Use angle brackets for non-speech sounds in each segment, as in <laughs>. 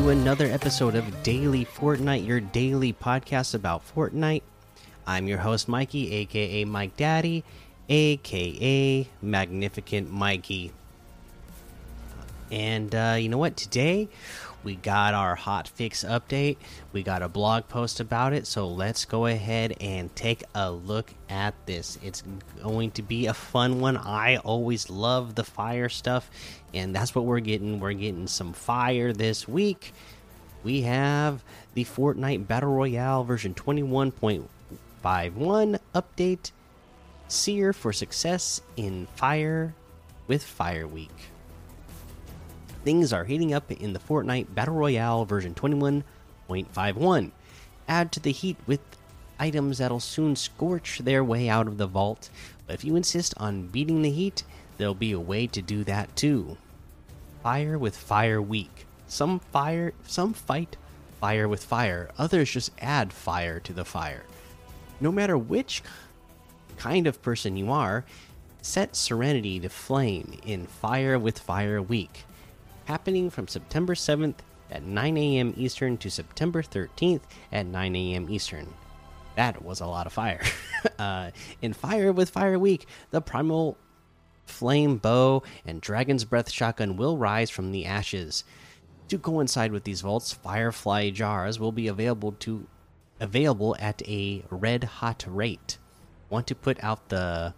to another episode of Daily Fortnite, your daily podcast about Fortnite. I'm your host, Mikey, aka Mike Daddy, aka Magnificent Mikey. And uh, you know what? Today we got our hot fix update. We got a blog post about it. So let's go ahead and take a look at this. It's going to be a fun one. I always love the fire stuff, and that's what we're getting. We're getting some fire this week. We have the Fortnite Battle Royale version 21.51 update. Sear for success in Fire with Fire Week. Things are heating up in the Fortnite Battle Royale version 21.51. Add to the heat with items that'll soon scorch their way out of the vault, but if you insist on beating the heat, there'll be a way to do that too. Fire with Fire week. Some fire, some fight fire with fire, others just add fire to the fire. No matter which kind of person you are, set Serenity to flame in Fire with Fire Week happening from September 7th at 9 a.m. Eastern to September 13th at 9 a.m. Eastern. That was a lot of fire. <laughs> uh, in Fire with Fire Week, the Primal Flame Bow and Dragon's Breath Shotgun will rise from the ashes. To coincide with these vaults, Firefly jars will be available to available at a red hot rate. Want to put out the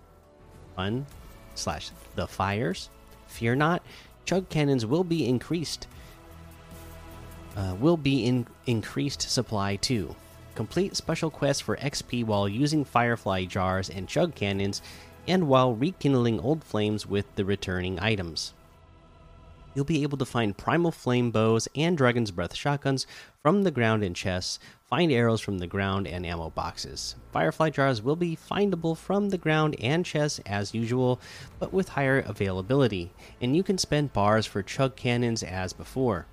fun slash the fires? Fear not, chug cannons will be increased. Uh, will be in increased supply too. Complete special quests for XP while using firefly jars and chug cannons, and while rekindling old flames with the returning items. You'll be able to find primal flame bows and dragon's breath shotguns from the ground in chests, find arrows from the ground and ammo boxes. Firefly jars will be findable from the ground and chests as usual, but with higher availability, and you can spend bars for chug cannons as before.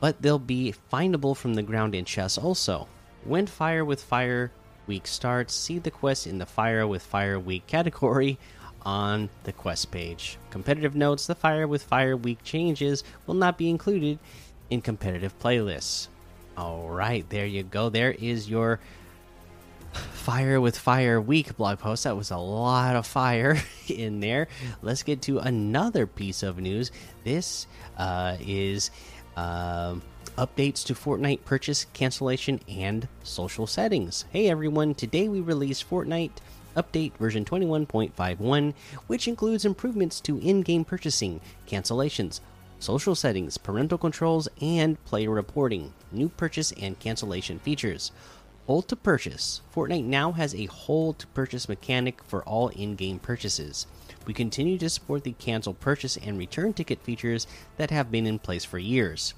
But they'll be findable from the ground in chests also. When Fire with Fire Week starts, see the quest in the Fire with Fire Week category on the quest page. Competitive notes the Fire with Fire Week changes will not be included in competitive playlists. All right, there you go. There is your Fire with Fire Week blog post. That was a lot of fire <laughs> in there. Let's get to another piece of news. This uh, is uh, updates to Fortnite purchase cancellation and social settings. Hey everyone, today we release Fortnite Update version 21.51, which includes improvements to in game purchasing, cancellations, social settings, parental controls, and player reporting, new purchase and cancellation features. Hold to purchase. Fortnite now has a hold to purchase mechanic for all in game purchases. We continue to support the cancel purchase and return ticket features that have been in place for years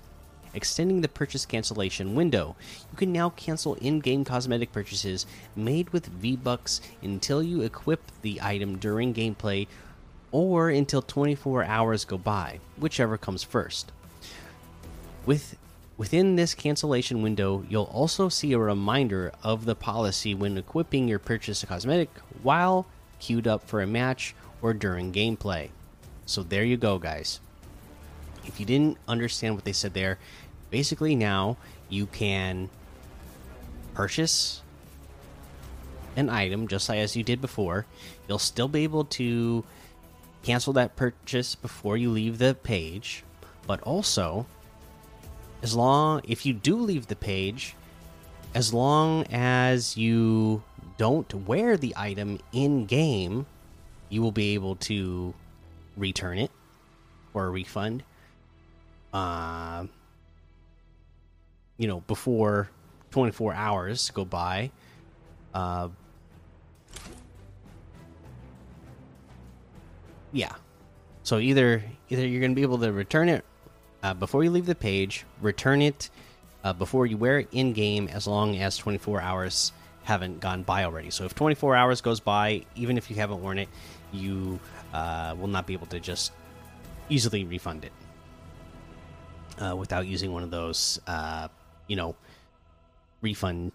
extending the purchase cancellation window. You can now cancel in game cosmetic purchases made with V Bucks until you equip the item during gameplay or until 24 hours go by, whichever comes first. With Within this cancellation window, you'll also see a reminder of the policy when equipping your purchase cosmetic while queued up for a match or during gameplay. So there you go, guys. If you didn't understand what they said there, basically now you can purchase an item just as you did before. You'll still be able to cancel that purchase before you leave the page, but also as long if you do leave the page, as long as you don't wear the item in game, you will be able to return it or a refund. Uh, you know, before 24 hours go by. Uh, yeah. So either either you're going to be able to return it uh, before you leave the page, return it uh, before you wear it in game, as long as 24 hours haven't gone by already. So if 24 hours goes by, even if you haven't worn it, you uh, will not be able to just easily refund it uh, without using one of those, uh, you know, refund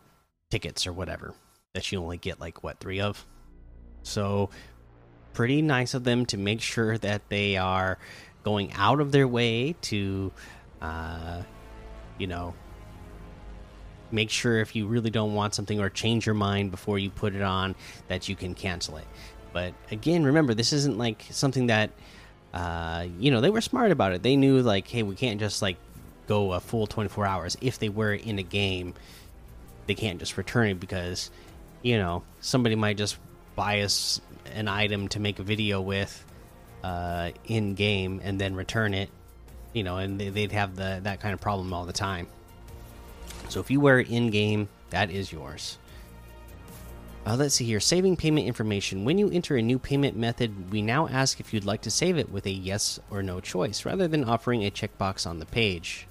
tickets or whatever that you only get like what three of. So pretty nice of them to make sure that they are going out of their way to Uh, you know, make sure if you really don't want something or change your mind before you put it on that you can cancel it. But again, remember this isn't like something that uh, you know they were smart about it. They knew like, hey, we can't just like go a full 24 hours. If they were in a game, they can't just return it because you know somebody might just buy us an item to make a video with uh, in game and then return it. You know, and they'd have the that kind of problem all the time. So if you wear it in game, that is yours. Uh, let's see here. Saving payment information. When you enter a new payment method, we now ask if you'd like to save it with a yes or no choice, rather than offering a checkbox on the page.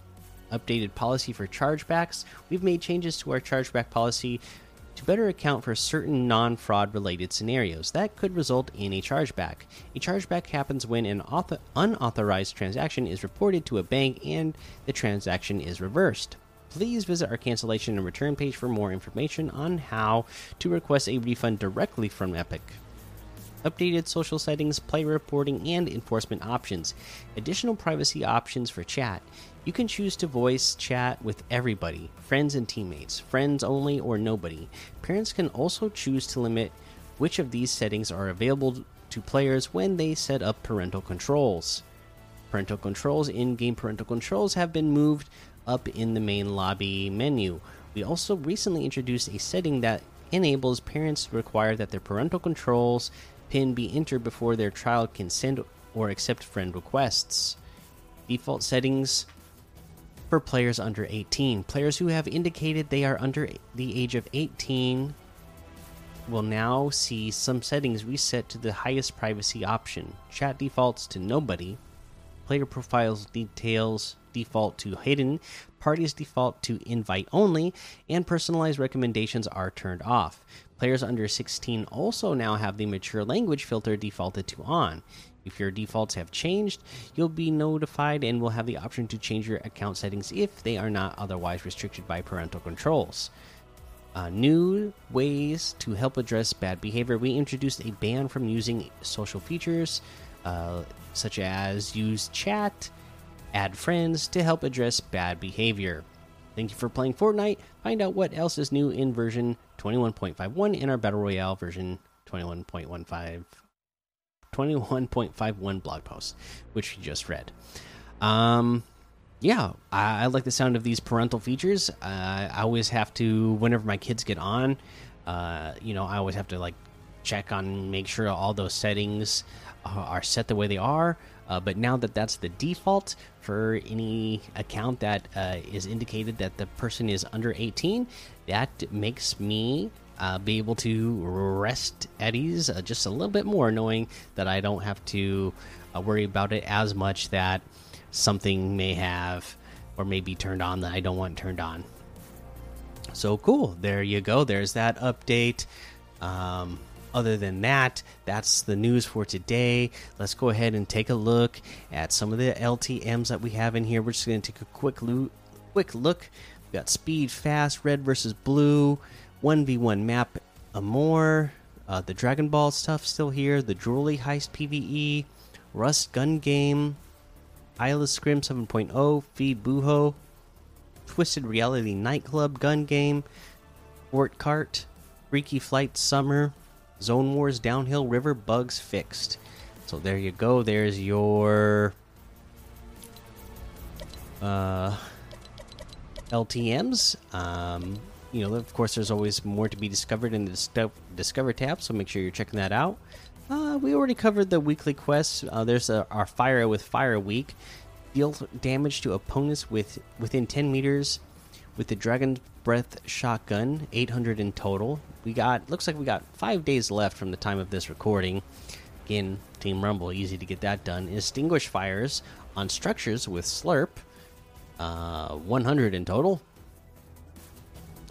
Updated policy for chargebacks. We've made changes to our chargeback policy to better account for certain non fraud related scenarios that could result in a chargeback. A chargeback happens when an unauthorized transaction is reported to a bank and the transaction is reversed please visit our cancellation and return page for more information on how to request a refund directly from Epic. Updated social settings, player reporting, and enforcement options. Additional privacy options for chat. You can choose to voice chat with everybody, friends and teammates, friends only or nobody. Parents can also choose to limit which of these settings are available to players when they set up parental controls. Parental controls, in game parental controls, have been moved up in the main lobby menu. We also recently introduced a setting that enables parents to require that their parental controls pin be entered before their child can send or accept friend requests. Default settings for players under 18. Players who have indicated they are under the age of 18 will now see some settings reset to the highest privacy option. Chat defaults to nobody. Player profiles details default to hidden, parties default to invite only, and personalized recommendations are turned off. Players under 16 also now have the mature language filter defaulted to on. If your defaults have changed, you'll be notified and will have the option to change your account settings if they are not otherwise restricted by parental controls. Uh, new ways to help address bad behavior. We introduced a ban from using social features uh, such as use chat, add friends to help address bad behavior. Thank you for playing Fortnite. Find out what else is new in version 21.51 in our Battle Royale version 21.15 21.51 blog post, which you just read. Um, yeah, I, I, like the sound of these parental features. Uh, I always have to, whenever my kids get on, uh, you know, I always have to like check on, make sure all those settings are set the way they are. Uh, but now that that's the default for any account that uh, is indicated that the person is under 18, that makes me uh, be able to rest at ease uh, just a little bit more, knowing that I don't have to uh, worry about it as much that something may have or may be turned on that I don't want turned on. So cool. There you go. There's that update. Um, other than that, that's the news for today. Let's go ahead and take a look at some of the LTMs that we have in here. We're just going to take a quick look. Quick look. We got speed, fast, red versus blue, one v one map, a. Uh, the Dragon Ball stuff still here. The Drooly Heist PVE, Rust Gun Game, Isla Scrim 7.0, Feed Buho, Twisted Reality Nightclub Gun Game, Fort Cart, Freaky Flight Summer, Zone Wars Downhill River bugs fixed. So there you go. There's your uh, LTMs. Um, you know, of course, there's always more to be discovered in the Discover tab, so make sure you're checking that out. Uh, we already covered the weekly quests. Uh, there's a, our Fire with Fire week. Deal damage to opponents with within 10 meters with the Dragon Breath shotgun, 800 in total. We got looks like we got five days left from the time of this recording. Again, Team Rumble, easy to get that done. Extinguish fires on structures with Slurp, uh, 100 in total.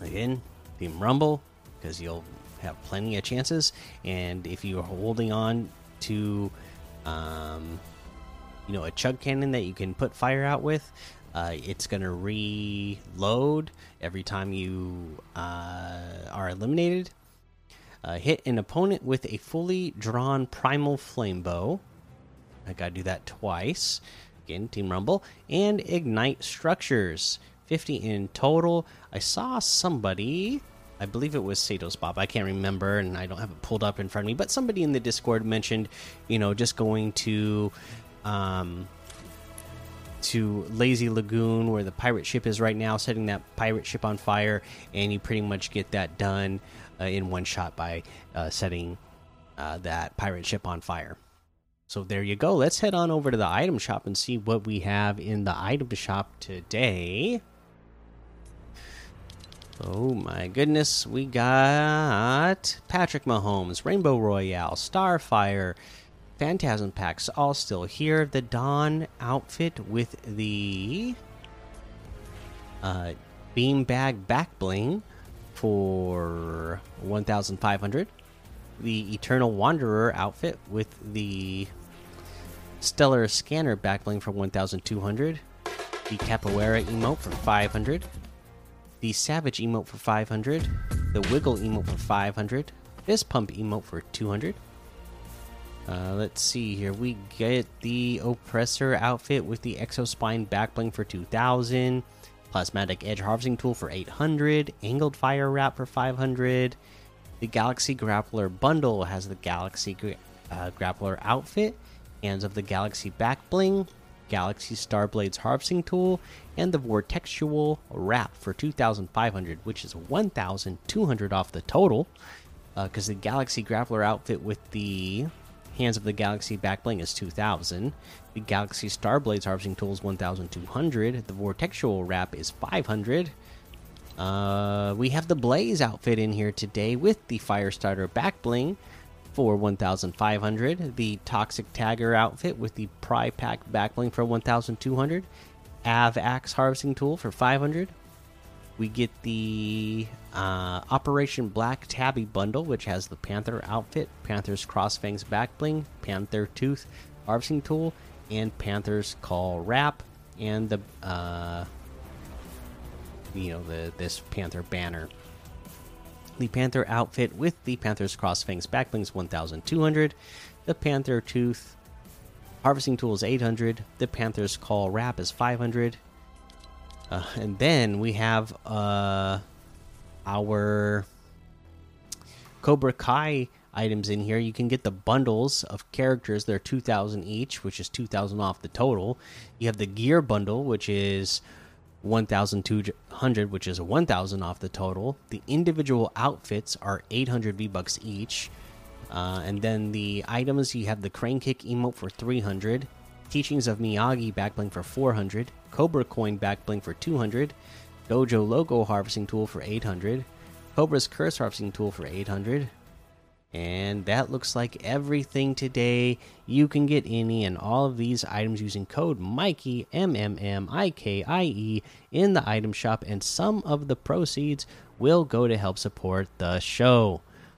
Again, Team Rumble, because you'll have plenty of chances. And if you're holding on to, um, you know, a chug cannon that you can put fire out with, uh, it's going to reload every time you uh, are eliminated. Uh, hit an opponent with a fully drawn primal flame bow. I got to do that twice. again, Team Rumble, and Ignite Structures. 50 in total. I saw somebody, I believe it was Sato's Bob, I can't remember, and I don't have it pulled up in front of me, but somebody in the Discord mentioned, you know, just going to. Um, to Lazy Lagoon, where the pirate ship is right now, setting that pirate ship on fire, and you pretty much get that done uh, in one shot by uh, setting uh, that pirate ship on fire. So there you go. Let's head on over to the item shop and see what we have in the item shop today. Oh my goodness, we got Patrick Mahomes, Rainbow Royale, Starfire, Phantasm packs all still here. The Dawn outfit with the uh, beanbag back bling for 1,500. The Eternal Wanderer outfit with the Stellar Scanner back bling for 1,200. The Capoeira emote for 500. The Savage emote for 500. The Wiggle emote for 500. Fist Pump emote for 200. Uh, let's see here. We get the Oppressor outfit with the Exospine backbling for 2000, Plasmatic Edge Harvesting Tool for 800, Angled Fire Wrap for 500. The Galaxy Grappler bundle has the Galaxy uh, Grappler outfit, Hands of the Galaxy backbling, Galaxy Starblades Harvesting Tool, and the Vortexual Wrap for 2500, which is 1200 off the total. Because uh, the Galaxy Grappler outfit with the Hands of the Galaxy Backbling is 2000. The Galaxy Starblades Harvesting Tool is 1200. The Vortexual Wrap is 500. Uh, we have the Blaze outfit in here today with the Firestarter Backbling for 1500. The Toxic Tagger outfit with the Pry Pack Backbling for 1200. Av Axe Harvesting Tool for 500. We get the uh, Operation Black Tabby bundle, which has the Panther outfit, Panther's Crossfangs backbling, Panther Tooth harvesting tool, and Panther's Call wrap, and the uh, you know the this Panther banner. The Panther outfit with the Panther's Crossfangs backblings 1,200. The Panther Tooth harvesting tool is 800. The Panther's Call wrap is 500. Uh, and then we have uh, our Cobra Kai items in here. You can get the bundles of characters. They're 2,000 each, which is 2,000 off the total. You have the gear bundle, which is 1,200, which is 1,000 off the total. The individual outfits are 800 V bucks each. Uh, and then the items you have the crane kick emote for 300, teachings of Miyagi backbling for 400, Cobra coin backbling for 200, Dojo logo harvesting tool for 800, Cobra's curse harvesting tool for 800. And that looks like everything today. You can get any and all of these items using code Mikey M M M I K I E in the item shop, and some of the proceeds will go to help support the show.